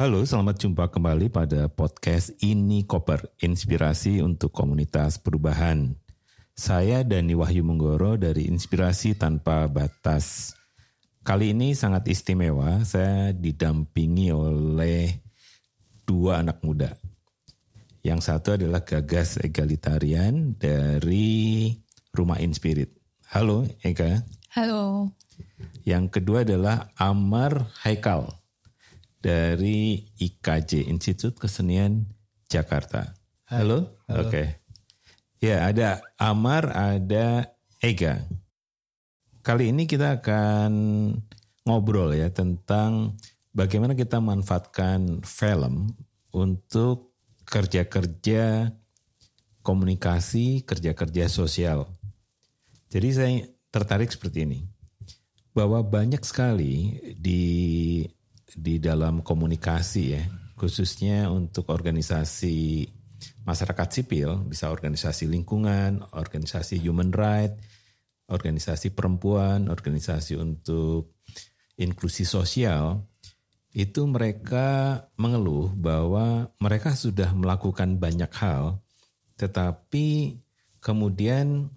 Halo, selamat jumpa kembali pada podcast Ini Koper, inspirasi untuk komunitas perubahan. Saya Dani Wahyu Menggoro dari Inspirasi Tanpa Batas. Kali ini sangat istimewa, saya didampingi oleh dua anak muda. Yang satu adalah Gagas Egalitarian dari Rumah Inspirit. Halo Eka. Halo. Yang kedua adalah Amar Haikal dari IKJ Institut Kesenian Jakarta. Halo. Halo. Oke. Okay. Ya, ada Amar, ada Ega. Kali ini kita akan ngobrol ya tentang bagaimana kita manfaatkan film untuk kerja-kerja komunikasi, kerja-kerja sosial. Jadi saya tertarik seperti ini. Bahwa banyak sekali di di dalam komunikasi ya, khususnya untuk organisasi masyarakat sipil, bisa organisasi lingkungan, organisasi human right, organisasi perempuan, organisasi untuk inklusi sosial, itu mereka mengeluh bahwa mereka sudah melakukan banyak hal, tetapi kemudian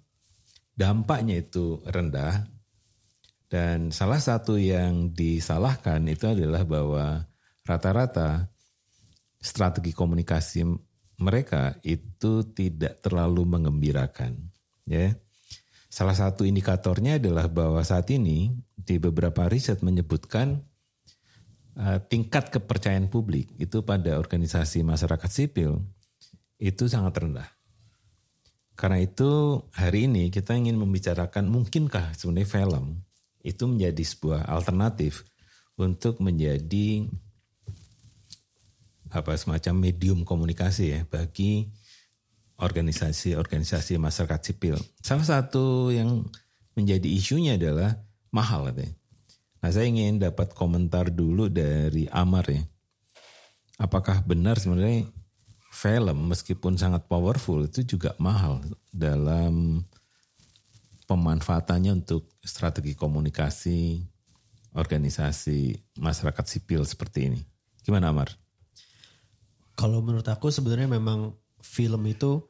dampaknya itu rendah dan salah satu yang disalahkan itu adalah bahwa rata-rata strategi komunikasi mereka itu tidak terlalu mengembirakan. Ya, salah satu indikatornya adalah bahwa saat ini di beberapa riset menyebutkan uh, tingkat kepercayaan publik itu pada organisasi masyarakat sipil itu sangat rendah. Karena itu hari ini kita ingin membicarakan mungkinkah sebenarnya film itu menjadi sebuah alternatif untuk menjadi apa semacam medium komunikasi ya bagi organisasi-organisasi masyarakat sipil. Salah satu yang menjadi isunya adalah mahal katanya. Nah saya ingin dapat komentar dulu dari Amar ya. Apakah benar sebenarnya film meskipun sangat powerful itu juga mahal dalam pemanfaatannya untuk strategi komunikasi organisasi masyarakat sipil seperti ini. Gimana Amar? Kalau menurut aku sebenarnya memang film itu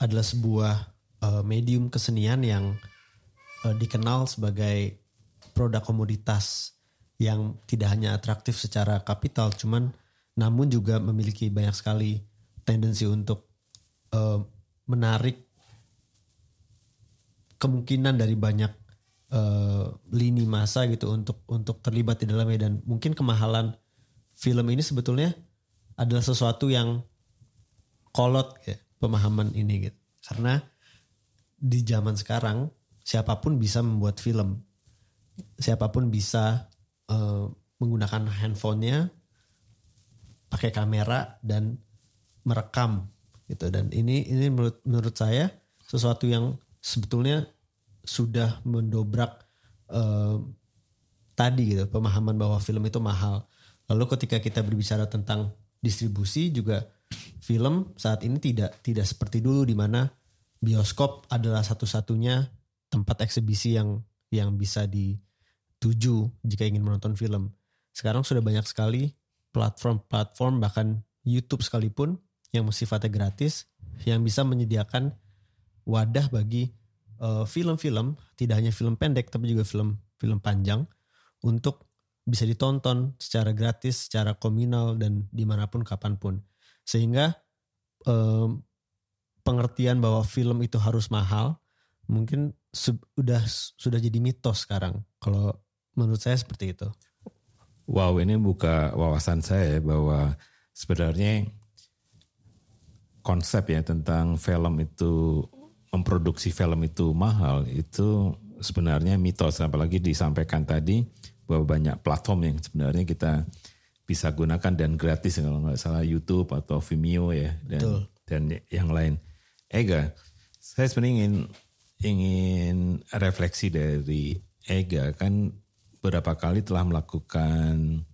adalah sebuah uh, medium kesenian yang uh, dikenal sebagai produk komoditas yang tidak hanya atraktif secara kapital, cuman namun juga memiliki banyak sekali tendensi untuk uh, menarik kemungkinan dari banyak uh, lini masa gitu untuk untuk terlibat di dalamnya. Dan mungkin kemahalan film ini sebetulnya adalah sesuatu yang kolot ya pemahaman ini gitu. Karena di zaman sekarang siapa pun bisa membuat film. Siapa pun bisa uh, menggunakan handphonenya pakai kamera dan merekam gitu. Dan ini ini menurut menurut saya sesuatu yang sebetulnya sudah mendobrak uh, tadi gitu pemahaman bahwa film itu mahal. Lalu ketika kita berbicara tentang distribusi juga film saat ini tidak tidak seperti dulu di mana bioskop adalah satu-satunya tempat eksibisi yang yang bisa dituju jika ingin menonton film. Sekarang sudah banyak sekali platform-platform bahkan YouTube sekalipun yang sifatnya gratis yang bisa menyediakan wadah bagi eh, film-film, uh, tidak hanya film pendek tapi juga film-film panjang untuk bisa ditonton secara gratis, secara komunal dan di mana pun kapan pun. Sehingga um, pengertian bahwa film itu harus mahal mungkin sudah sudah jadi mitos sekarang. Kalau menurut saya seperti itu. Wow, ini buka wawasan saya bahwa sebenarnya konsep ya tentang film itu memproduksi film itu mahal itu sebenarnya mitos apalagi disampaikan tadi bahwa banyak platform yang sebenarnya kita bisa gunakan dan gratis kalau nggak salah YouTube atau Vimeo ya dan Betul. dan yang lain. Ega, saya sebenarnya ingin ingin refleksi dari Ega kan beberapa kali telah melakukan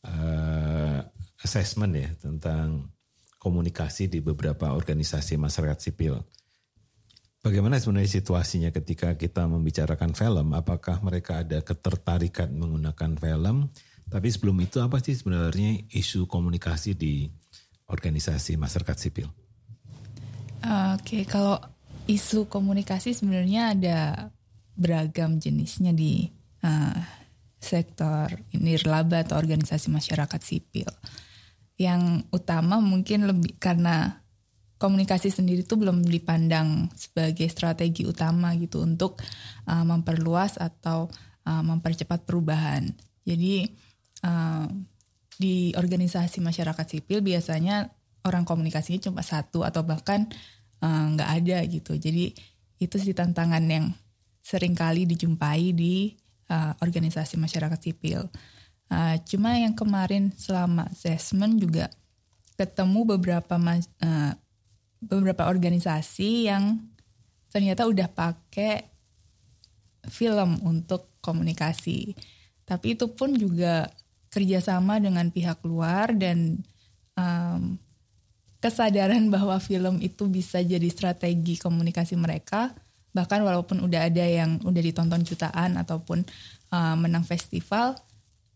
uh, assessment ya tentang komunikasi di beberapa organisasi masyarakat sipil. Bagaimana sebenarnya situasinya ketika kita membicarakan film? Apakah mereka ada ketertarikan menggunakan film Tapi sebelum itu apa sih sebenarnya isu komunikasi di organisasi masyarakat sipil? Oke, okay, kalau isu komunikasi sebenarnya ada beragam jenisnya di uh, sektor nirlaba atau organisasi masyarakat sipil. Yang utama mungkin lebih karena komunikasi sendiri itu belum dipandang sebagai strategi utama gitu untuk uh, memperluas atau uh, mempercepat perubahan. Jadi uh, di organisasi masyarakat sipil biasanya orang komunikasinya cuma satu atau bahkan nggak uh, ada gitu. Jadi itu sih tantangan yang sering kali dijumpai di uh, organisasi masyarakat sipil. Uh, cuma yang kemarin selama assessment juga ketemu beberapa uh, beberapa organisasi yang ternyata udah pakai film untuk komunikasi. Tapi itu pun juga kerjasama dengan pihak luar dan um, kesadaran bahwa film itu bisa jadi strategi komunikasi mereka. Bahkan walaupun udah ada yang udah ditonton jutaan ataupun uh, menang festival,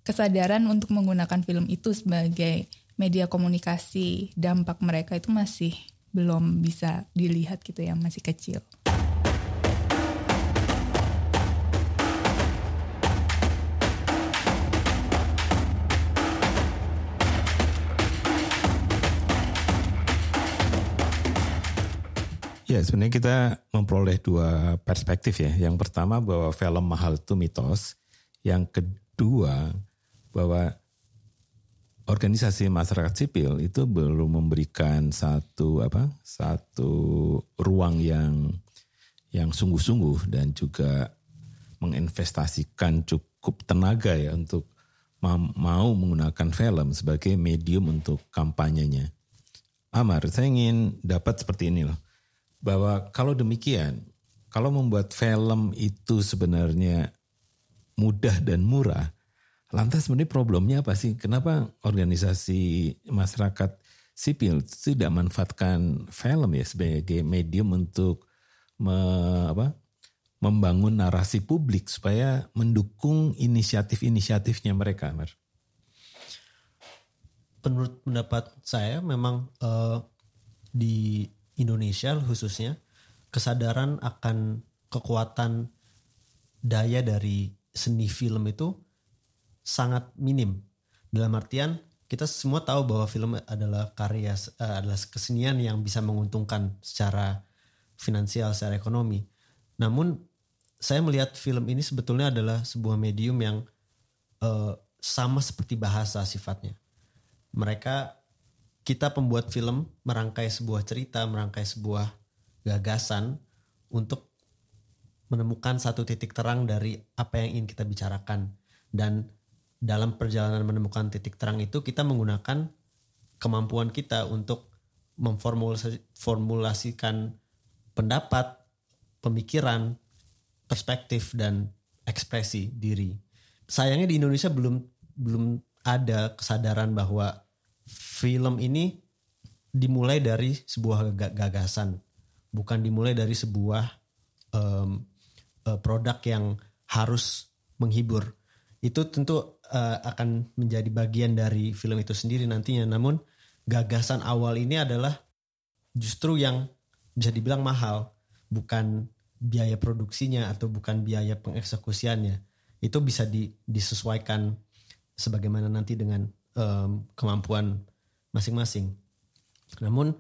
kesadaran untuk menggunakan film itu sebagai media komunikasi dampak mereka itu masih belum bisa dilihat gitu yang masih kecil. Ya sebenarnya kita memperoleh dua perspektif ya. Yang pertama bahwa film mahal itu mitos. Yang kedua bahwa organisasi masyarakat sipil itu belum memberikan satu apa satu ruang yang yang sungguh-sungguh dan juga menginvestasikan cukup tenaga ya untuk mau menggunakan film sebagai medium untuk kampanyenya. Amar, saya ingin dapat seperti ini loh. Bahwa kalau demikian, kalau membuat film itu sebenarnya mudah dan murah, Lantas sebenarnya problemnya apa sih? Kenapa organisasi masyarakat sipil tidak manfaatkan film ya sebagai medium untuk me, apa, membangun narasi publik supaya mendukung inisiatif-inisiatifnya mereka, Mar? Menurut pendapat saya memang uh, di Indonesia khususnya kesadaran akan kekuatan daya dari seni film itu sangat minim. Dalam artian kita semua tahu bahwa film adalah karya uh, adalah kesenian yang bisa menguntungkan secara finansial, secara ekonomi. Namun saya melihat film ini sebetulnya adalah sebuah medium yang uh, sama seperti bahasa sifatnya. Mereka kita pembuat film merangkai sebuah cerita, merangkai sebuah gagasan untuk menemukan satu titik terang dari apa yang ingin kita bicarakan dan dalam perjalanan menemukan titik terang itu kita menggunakan kemampuan kita untuk memformulasikan pendapat, pemikiran, perspektif dan ekspresi diri. Sayangnya di Indonesia belum belum ada kesadaran bahwa film ini dimulai dari sebuah gagasan, bukan dimulai dari sebuah um, produk yang harus menghibur. Itu tentu uh, akan menjadi bagian dari film itu sendiri nantinya. Namun gagasan awal ini adalah justru yang bisa dibilang mahal, bukan biaya produksinya atau bukan biaya pengeksekusiannya. Itu bisa di, disesuaikan sebagaimana nanti dengan um, kemampuan masing-masing. Namun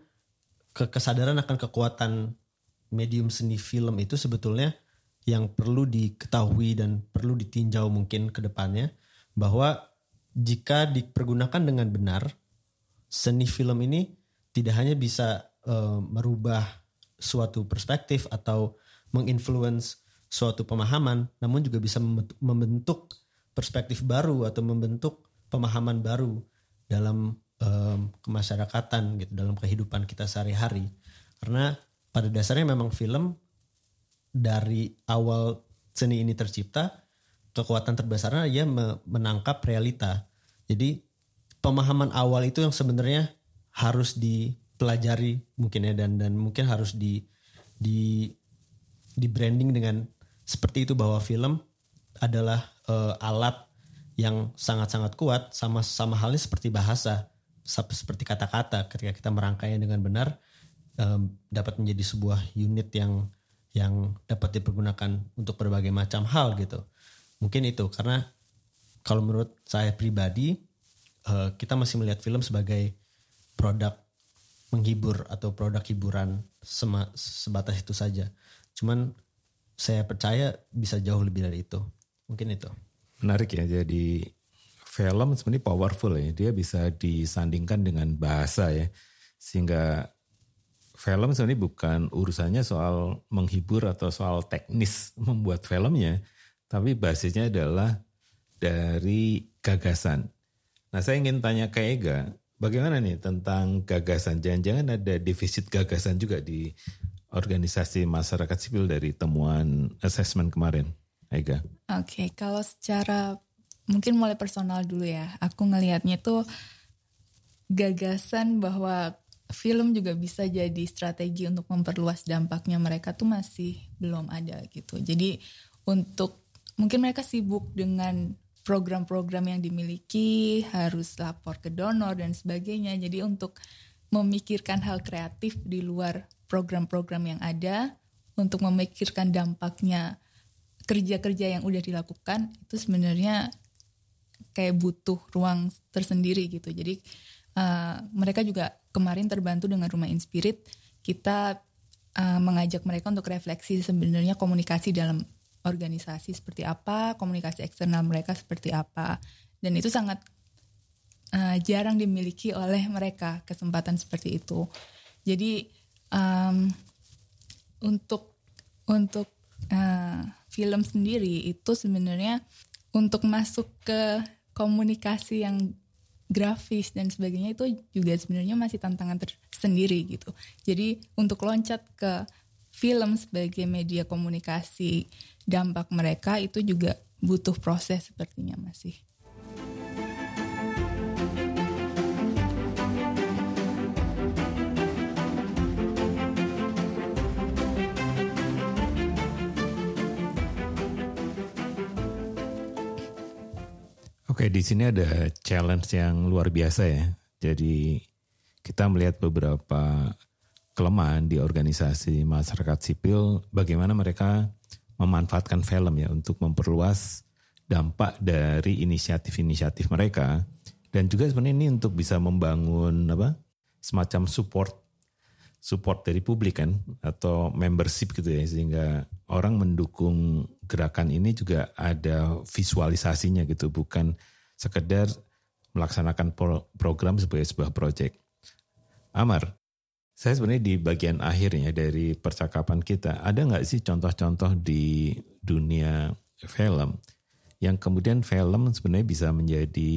kesadaran akan kekuatan medium seni film itu sebetulnya yang perlu diketahui dan perlu ditinjau mungkin ke depannya bahwa jika dipergunakan dengan benar, seni film ini tidak hanya bisa uh, merubah suatu perspektif atau menginfluence suatu pemahaman, namun juga bisa membentuk perspektif baru atau membentuk pemahaman baru dalam um, kemasyarakatan gitu, dalam kehidupan kita sehari-hari. Karena pada dasarnya memang film dari awal seni ini tercipta kekuatan terbesarnya dia menangkap realita. Jadi pemahaman awal itu yang sebenarnya harus dipelajari mungkin ya dan dan mungkin harus di di di branding dengan seperti itu bahwa film adalah uh, alat yang sangat-sangat kuat sama sama halnya seperti bahasa seperti kata-kata ketika kita merangkainya dengan benar um, dapat menjadi sebuah unit yang yang dapat dipergunakan untuk berbagai macam hal gitu mungkin itu karena kalau menurut saya pribadi uh, kita masih melihat film sebagai produk menghibur atau produk hiburan sema, sebatas itu saja cuman saya percaya bisa jauh lebih dari itu mungkin itu Menarik ya, jadi film sebenarnya powerful ya. Dia bisa disandingkan dengan bahasa ya. Sehingga film sebenarnya bukan urusannya soal menghibur atau soal teknis membuat filmnya. Tapi basisnya adalah dari gagasan. Nah saya ingin tanya ke Ega, bagaimana nih tentang gagasan? Jangan-jangan ada defisit gagasan juga di organisasi masyarakat sipil dari temuan assessment kemarin? Ega? Oke, okay, kalau secara mungkin mulai personal dulu ya. Aku ngelihatnya tuh gagasan bahwa film juga bisa jadi strategi untuk memperluas dampaknya mereka tuh masih belum ada gitu. Jadi untuk mungkin mereka sibuk dengan program-program yang dimiliki, harus lapor ke donor dan sebagainya. Jadi untuk memikirkan hal kreatif di luar program-program yang ada, untuk memikirkan dampaknya kerja-kerja yang udah dilakukan itu sebenarnya kayak butuh ruang tersendiri gitu. Jadi uh, mereka juga kemarin terbantu dengan Rumah Inspirit. Kita uh, mengajak mereka untuk refleksi sebenarnya komunikasi dalam organisasi seperti apa, komunikasi eksternal mereka seperti apa. Dan itu sangat uh, jarang dimiliki oleh mereka kesempatan seperti itu. Jadi um, untuk untuk uh, film sendiri itu sebenarnya untuk masuk ke komunikasi yang grafis dan sebagainya itu juga sebenarnya masih tantangan tersendiri gitu. Jadi untuk loncat ke film sebagai media komunikasi dampak mereka itu juga butuh proses sepertinya masih. Oke, di sini ada challenge yang luar biasa ya. Jadi kita melihat beberapa kelemahan di organisasi masyarakat sipil, bagaimana mereka memanfaatkan film ya untuk memperluas dampak dari inisiatif-inisiatif mereka dan juga sebenarnya ini untuk bisa membangun apa semacam support support dari publik kan atau membership gitu ya sehingga orang mendukung gerakan ini juga ada visualisasinya gitu bukan sekedar melaksanakan program sebagai sebuah proyek. Amar, saya sebenarnya di bagian akhirnya dari percakapan kita ada nggak sih contoh-contoh di dunia film yang kemudian film sebenarnya bisa menjadi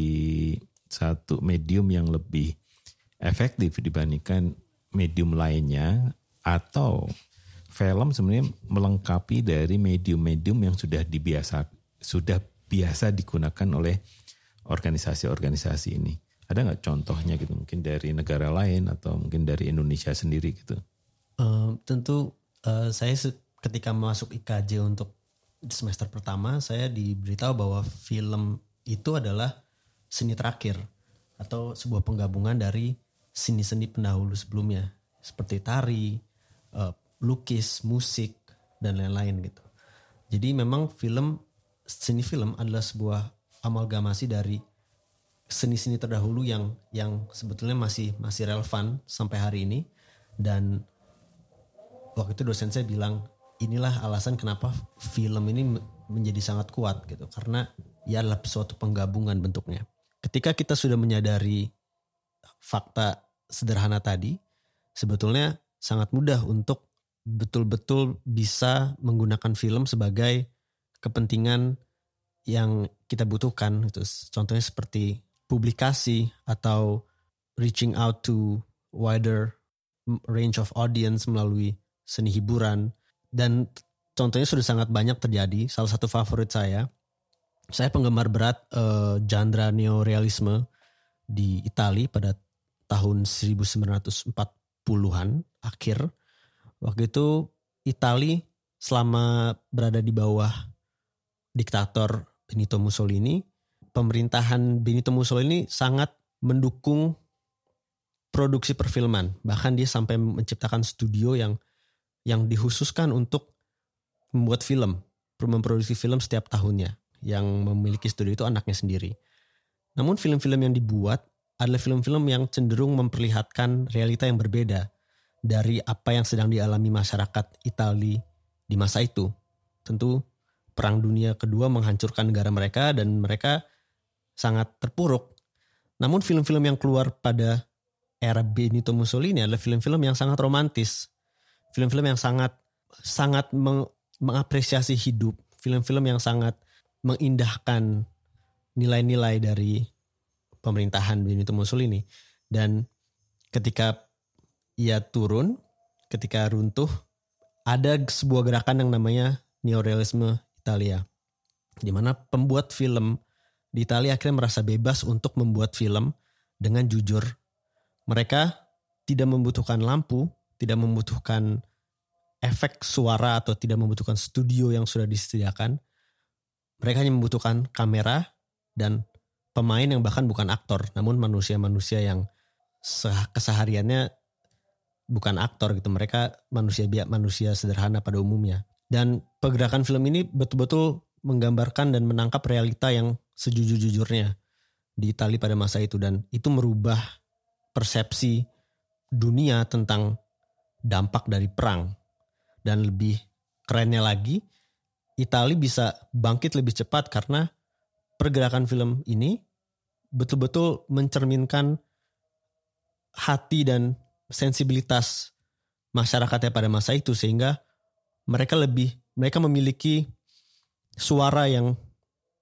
satu medium yang lebih efektif dibandingkan medium lainnya atau film sebenarnya melengkapi dari medium-medium yang sudah dibiasa sudah biasa digunakan oleh organisasi-organisasi ini. Ada nggak contohnya gitu mungkin dari negara lain atau mungkin dari Indonesia sendiri gitu? Uh, tentu uh, saya ketika masuk IKJ untuk semester pertama saya diberitahu bahwa film itu adalah seni terakhir atau sebuah penggabungan dari seni-seni pendahulu sebelumnya seperti tari, uh, lukis, musik dan lain-lain gitu. Jadi memang film seni film adalah sebuah amalgamasi dari seni-seni terdahulu yang yang sebetulnya masih masih relevan sampai hari ini dan waktu itu dosen saya bilang inilah alasan kenapa film ini menjadi sangat kuat gitu karena ia adalah suatu penggabungan bentuknya. Ketika kita sudah menyadari fakta sederhana tadi, sebetulnya sangat mudah untuk betul-betul bisa menggunakan film sebagai kepentingan yang kita butuhkan. Itu contohnya seperti publikasi atau reaching out to wider range of audience melalui seni hiburan dan contohnya sudah sangat banyak terjadi. Salah satu favorit saya, saya penggemar berat uh, genre neorealisme di Italia pada tahun 1940-an akhir. Waktu itu Italia selama berada di bawah diktator Benito Mussolini pemerintahan Benito Mussolini sangat mendukung produksi perfilman. Bahkan dia sampai menciptakan studio yang yang dikhususkan untuk membuat film, memproduksi film setiap tahunnya. Yang memiliki studio itu anaknya sendiri. Namun film-film yang dibuat adalah film-film yang cenderung memperlihatkan realita yang berbeda dari apa yang sedang dialami masyarakat Italia di masa itu. Tentu Perang Dunia Kedua menghancurkan negara mereka dan mereka sangat terpuruk. Namun film-film yang keluar pada era Benito Mussolini adalah film-film yang sangat romantis. Film-film yang sangat sangat meng, mengapresiasi hidup, film-film yang sangat mengindahkan nilai-nilai dari pemerintahan Benito Mussolini. Dan ketika ia turun, ketika runtuh, ada sebuah gerakan yang namanya neorealisme Italia. Di mana pembuat film di Italia akhirnya merasa bebas untuk membuat film dengan jujur. Mereka tidak membutuhkan lampu, tidak membutuhkan efek suara atau tidak membutuhkan studio yang sudah disediakan. Mereka hanya membutuhkan kamera dan pemain yang bahkan bukan aktor, namun manusia-manusia yang kesehariannya bukan aktor gitu. Mereka manusia biak manusia sederhana pada umumnya. Dan pergerakan film ini betul-betul menggambarkan dan menangkap realita yang sejujur-jujurnya di Italia pada masa itu. Dan itu merubah persepsi dunia tentang dampak dari perang. Dan lebih kerennya lagi Italia bisa bangkit lebih cepat karena pergerakan film ini betul-betul mencerminkan hati dan sensibilitas masyarakatnya pada masa itu sehingga mereka lebih mereka memiliki suara yang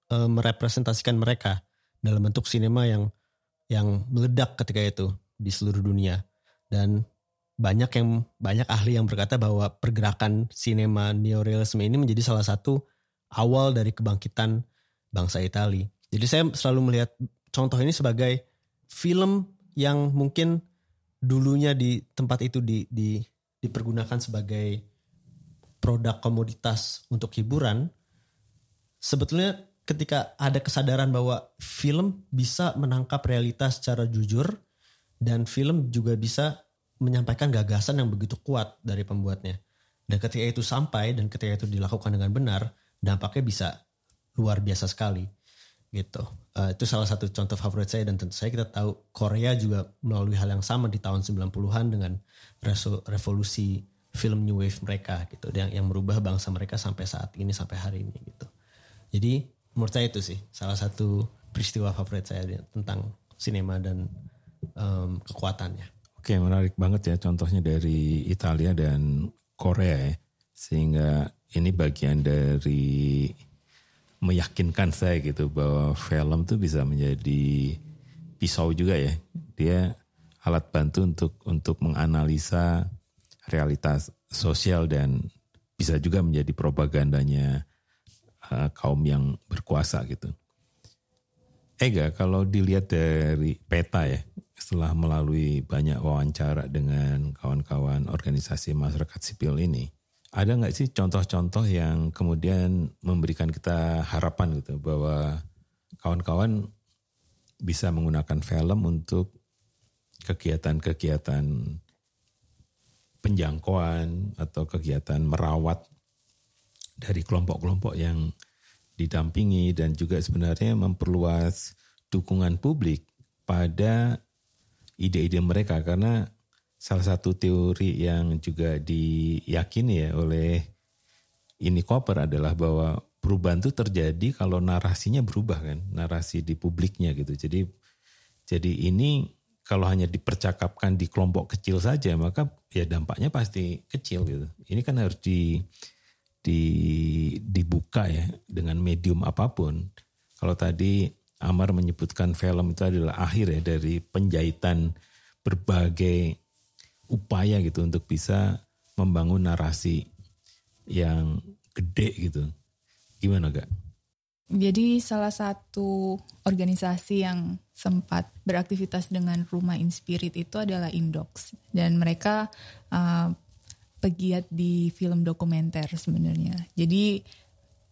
e, merepresentasikan mereka dalam bentuk sinema yang yang meledak ketika itu di seluruh dunia dan banyak yang banyak ahli yang berkata bahwa pergerakan sinema neorealisme ini menjadi salah satu awal dari kebangkitan bangsa Italia. Jadi saya selalu melihat contoh ini sebagai film yang mungkin dulunya di tempat itu di, di dipergunakan sebagai produk komoditas untuk hiburan sebetulnya ketika ada kesadaran bahwa film bisa menangkap realitas secara jujur dan film juga bisa menyampaikan gagasan yang begitu kuat dari pembuatnya. Dan ketika itu sampai dan ketika itu dilakukan dengan benar, dampaknya bisa luar biasa sekali. Gitu. Uh, itu salah satu contoh favorit saya dan tentu saya kita tahu Korea juga melalui hal yang sama di tahun 90-an dengan revolusi film new wave mereka gitu yang yang merubah bangsa mereka sampai saat ini sampai hari ini gitu. Jadi menurut saya itu sih salah satu peristiwa favorit saya tentang sinema dan um, kekuatannya. Oke menarik banget ya contohnya dari Italia dan Korea ya. Sehingga ini bagian dari meyakinkan saya gitu bahwa film tuh bisa menjadi pisau juga ya. Dia alat bantu untuk untuk menganalisa realitas sosial dan bisa juga menjadi propagandanya kaum yang berkuasa gitu. Ega, kalau dilihat dari peta ya, setelah melalui banyak wawancara dengan kawan-kawan organisasi masyarakat sipil ini, ada nggak sih contoh-contoh yang kemudian memberikan kita harapan gitu bahwa kawan-kawan bisa menggunakan film untuk kegiatan-kegiatan penjangkauan atau kegiatan merawat dari kelompok-kelompok yang didampingi dan juga sebenarnya memperluas dukungan publik pada ide-ide mereka. Karena salah satu teori yang juga diyakini ya oleh ini Koper adalah bahwa perubahan itu terjadi kalau narasinya berubah kan narasi di publiknya gitu. Jadi jadi ini kalau hanya dipercakapkan di kelompok kecil saja maka ya dampaknya pasti kecil gitu. Ini kan harus di di dibuka ya dengan medium apa pun. Kalau tadi Amar menyebutkan film itu adalah akhir ya dari penjahitan berbagai upaya gitu untuk bisa membangun narasi yang gede gitu. Gimana gak? Jadi salah satu organisasi yang sempat beraktivitas dengan Rumah Inspirit itu adalah Indox dan mereka uh, pegiat di film dokumenter sebenarnya. Jadi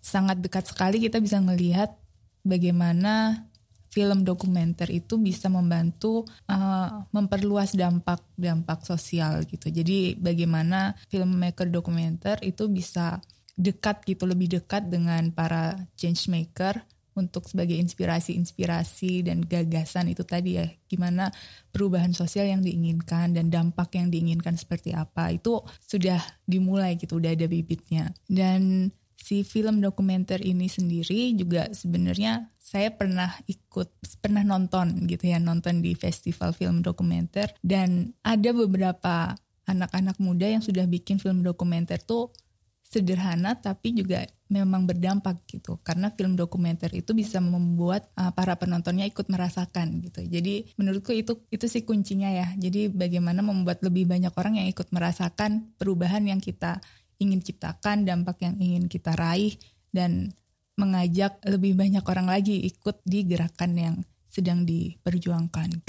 sangat dekat sekali kita bisa melihat bagaimana film dokumenter itu bisa membantu uh, memperluas dampak dampak sosial gitu. Jadi bagaimana filmmaker dokumenter itu bisa dekat gitu lebih dekat dengan para change maker untuk sebagai inspirasi-inspirasi dan gagasan itu tadi ya gimana perubahan sosial yang diinginkan dan dampak yang diinginkan seperti apa itu sudah dimulai gitu udah ada bibitnya. Dan si film dokumenter ini sendiri juga sebenarnya saya pernah ikut pernah nonton gitu ya nonton di festival film dokumenter. Dan ada beberapa anak-anak muda yang sudah bikin film dokumenter tuh sederhana tapi juga memang berdampak gitu. Karena film dokumenter itu bisa membuat uh, para penontonnya ikut merasakan gitu. Jadi menurutku itu itu sih kuncinya ya. Jadi bagaimana membuat lebih banyak orang yang ikut merasakan perubahan yang kita ingin ciptakan dampak yang ingin kita raih dan mengajak lebih banyak orang lagi ikut di gerakan yang sedang diperjuangkan.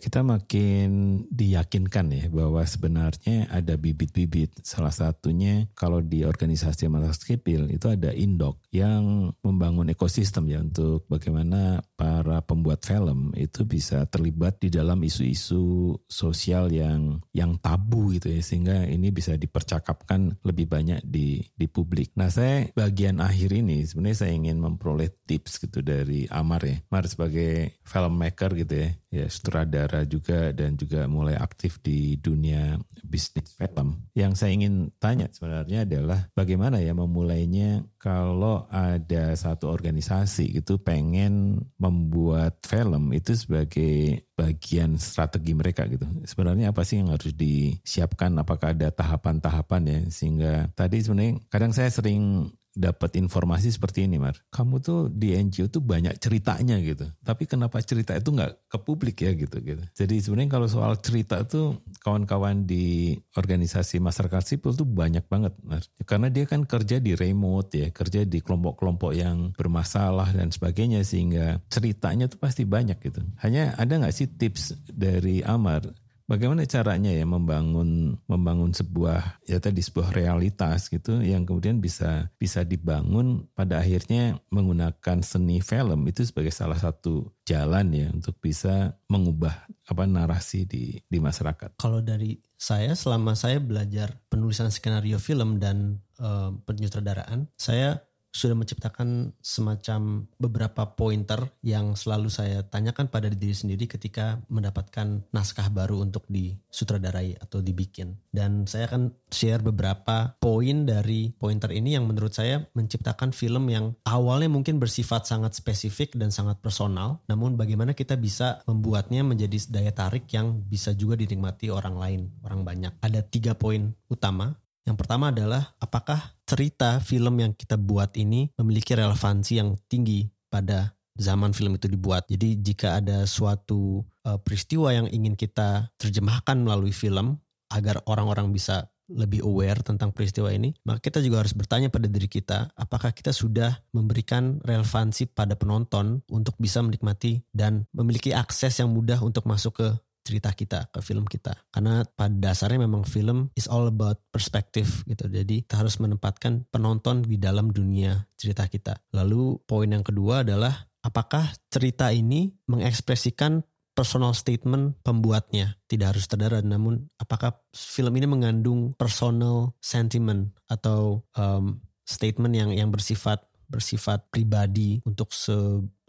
Kita makin diyakinkan ya bahwa sebenarnya ada bibit-bibit. Salah satunya kalau di organisasi masyarakat sipil itu ada Indok yang membangun ekosistem ya untuk bagaimana para pembuat film itu bisa terlibat di dalam isu-isu sosial yang yang tabu gitu ya sehingga ini bisa dipercakapkan lebih banyak di di publik. Nah, saya bagian akhir ini sebenarnya saya ingin memperoleh tips gitu dari Amar ya. Amar sebagai filmmaker gitu ya, ya sutradara juga dan juga mulai aktif di dunia bisnis film. Yang saya ingin tanya sebenarnya adalah bagaimana ya memulainya kalau ada satu organisasi itu pengen membuat film itu sebagai bagian strategi mereka gitu. Sebenarnya apa sih yang harus disiapkan? Apakah ada tahapan-tahapan ya sehingga tadi sebenarnya kadang saya sering dapat informasi seperti ini, Mar. Kamu tuh di NGO tuh banyak ceritanya gitu. Tapi kenapa cerita itu nggak ke publik ya gitu gitu. Jadi sebenarnya kalau soal cerita tuh kawan-kawan di organisasi masyarakat sipil tuh banyak banget, Mar. Karena dia kan kerja di remote ya, kerja di kelompok-kelompok yang bermasalah dan sebagainya sehingga ceritanya tuh pasti banyak gitu. Hanya ada nggak sih tips dari Amar Bagaimana caranya ya membangun membangun sebuah ya tadi sebuah realitas gitu yang kemudian bisa bisa dibangun pada akhirnya menggunakan seni film itu sebagai salah satu jalan ya untuk bisa mengubah apa narasi di di masyarakat. Kalau dari saya selama saya belajar penulisan skenario film dan uh, penyutradaraan, saya sudah menciptakan semacam beberapa pointer yang selalu saya tanyakan pada diri sendiri ketika mendapatkan naskah baru untuk disutradarai atau dibikin. Dan saya akan share beberapa poin dari pointer ini yang menurut saya menciptakan film yang awalnya mungkin bersifat sangat spesifik dan sangat personal, namun bagaimana kita bisa membuatnya menjadi daya tarik yang bisa juga dinikmati orang lain, orang banyak. Ada tiga poin utama yang pertama adalah apakah cerita film yang kita buat ini memiliki relevansi yang tinggi pada zaman film itu dibuat. Jadi jika ada suatu uh, peristiwa yang ingin kita terjemahkan melalui film agar orang-orang bisa lebih aware tentang peristiwa ini, maka kita juga harus bertanya pada diri kita, apakah kita sudah memberikan relevansi pada penonton untuk bisa menikmati dan memiliki akses yang mudah untuk masuk ke cerita kita ke film kita. Karena pada dasarnya memang film is all about perspektif gitu. Jadi kita harus menempatkan penonton di dalam dunia cerita kita. Lalu poin yang kedua adalah apakah cerita ini mengekspresikan personal statement pembuatnya? Tidak harus sutradara namun apakah film ini mengandung personal sentiment atau um, statement yang yang bersifat bersifat pribadi untuk se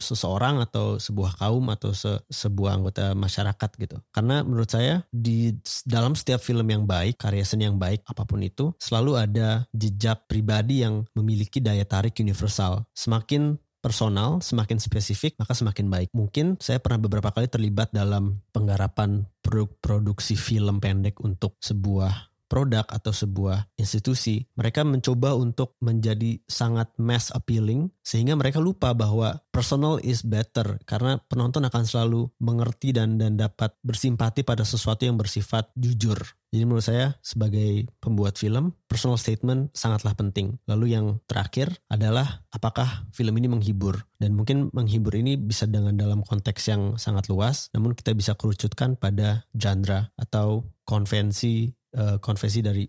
seseorang atau sebuah kaum atau se sebuah anggota masyarakat gitu. Karena menurut saya di dalam setiap film yang baik, karya seni yang baik apa pun itu, selalu ada jejak pribadi yang memiliki daya tarik universal. Semakin personal, semakin spesifik, maka semakin baik. Mungkin saya pernah beberapa kali terlibat dalam penggarapan produk produksi film pendek untuk sebuah produk atau sebuah institusi, mereka mencoba untuk menjadi sangat mass appealing sehingga mereka lupa bahwa personal is better karena penonton akan selalu mengerti dan dan dapat bersimpati pada sesuatu yang bersifat jujur. Jadi menurut saya sebagai pembuat film, personal statement sangatlah penting. Lalu yang terakhir adalah apakah film ini menghibur. Dan mungkin menghibur ini bisa dengan dalam konteks yang sangat luas, namun kita bisa kerucutkan pada genre atau konvensi uh, konvensi dari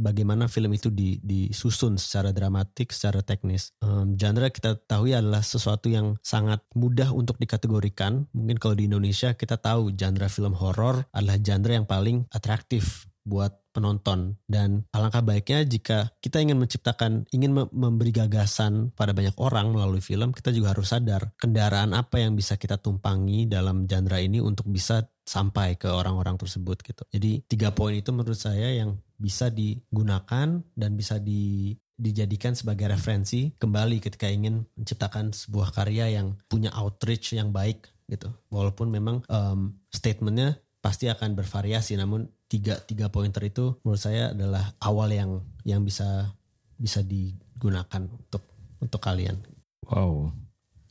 bagaimana film itu di, disusun secara dramatik, secara teknis. Um, genre kita tahu adalah sesuatu yang sangat mudah untuk dikategorikan. Mungkin kalau di Indonesia kita tahu genre film horor adalah genre yang paling atraktif buat penonton dan alangkah baiknya jika kita ingin menciptakan ingin memberi gagasan pada banyak orang melalui film kita juga harus sadar kendaraan apa yang bisa kita tumpangi dalam genre ini untuk bisa sampai ke orang-orang tersebut gitu. Jadi tiga poin itu menurut saya yang bisa digunakan dan bisa di dijadikan sebagai referensi kembali ketika ingin menciptakan sebuah karya yang punya outreach yang baik gitu. Walaupun memang um, statementnya pasti akan bervariasi, namun tiga tiga pointer itu menurut saya adalah awal yang yang bisa bisa digunakan untuk untuk kalian. Wow,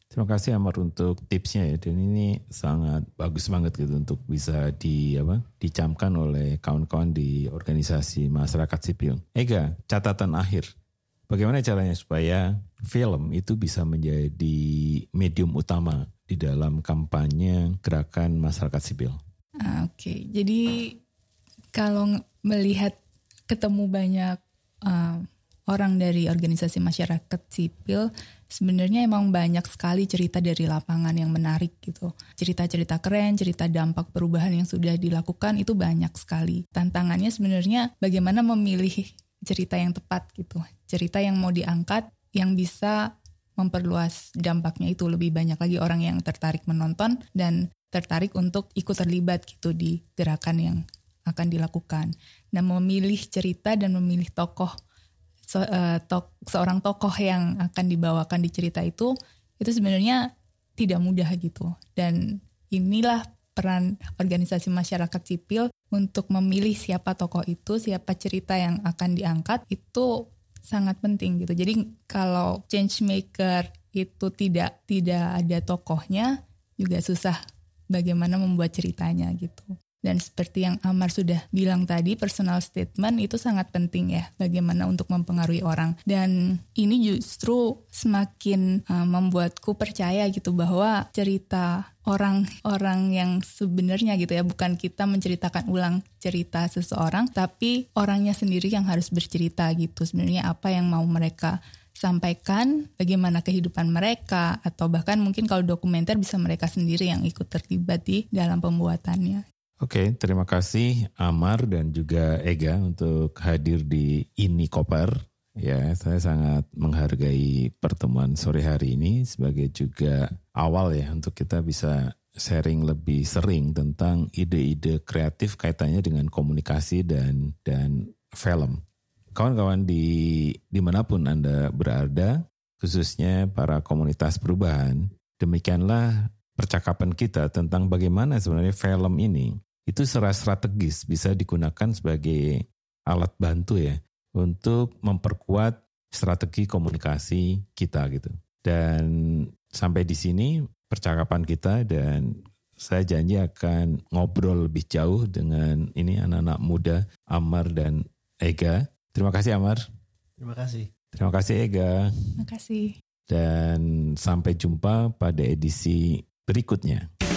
terima kasih Amar untuk tipsnya ya dan ini sangat bagus banget gitu untuk bisa di apa dicamkan oleh kawan-kawan di organisasi masyarakat sipil. Ega, catatan akhir. Bagaimana caranya supaya film itu bisa menjadi medium utama di dalam kampanye gerakan masyarakat sipil? Ah, oke, okay. jadi kalau melihat ketemu banyak uh, orang dari organisasi masyarakat sipil, sebenarnya emang banyak sekali cerita dari lapangan yang menarik gitu. Cerita-cerita keren, cerita dampak perubahan yang sudah dilakukan itu banyak sekali. Tantangannya sebenarnya bagaimana memilih cerita yang tepat gitu. Cerita yang mau diangkat yang bisa memperluas dampaknya itu lebih banyak lagi orang yang tertarik menonton dan tertarik untuk ikut terlibat gitu di gerakan yang akan dilakukan. Nah, memilih cerita dan memilih tokoh se, uh, tok, seorang tokoh yang akan dibawakan di cerita itu itu sebenarnya tidak mudah gitu. Dan inilah peran organisasi masyarakat sipil untuk memilih siapa tokoh itu, siapa cerita yang akan diangkat itu sangat penting gitu. Jadi kalau change maker itu tidak tidak ada tokohnya juga susah bagaimana membuat ceritanya gitu. Dan seperti yang Amar sudah bilang tadi, personal statement itu sangat penting ya, bagaimana untuk mempengaruhi orang. Dan ini justru semakin uh, membuatku percaya gitu bahwa cerita orang-orang yang sebenarnya gitu ya, bukan kita menceritakan ulang cerita seseorang, tapi orangnya sendiri yang harus bercerita gitu. Sebenarnya apa yang mau mereka sampaikan bagaimana kehidupan mereka atau bahkan mungkin kalau dokumenter bisa mereka sendiri yang ikut terlibat di dalam pembuatannya. Oke, terima kasih Amar dan juga Ega untuk hadir di Ini Koper. Ya, saya sangat menghargai pertemuan sore hari ini sebagai juga awal ya untuk kita bisa sharing lebih sering tentang ide-ide kreatif kaitannya dengan komunikasi dan dan film. Kawan-kawan di di mana pun Anda berada, khususnya para komunitas perubahan, demikianlah percakapan kita tentang bagaimana sebenarnya film ini itu secara strategis bisa digunakan sebagai alat bantu ya untuk memperkuat strategi komunikasi kita gitu. Dan sampai di sini percakapan kita dan saya janji akan ngobrol lebih jauh dengan ini anak-anak muda Amar dan Ega. Terima kasih Amar. Terima kasih. Terima kasih Ega. Terima kasih. Dan sampai jumpa pada edisi berikutnya.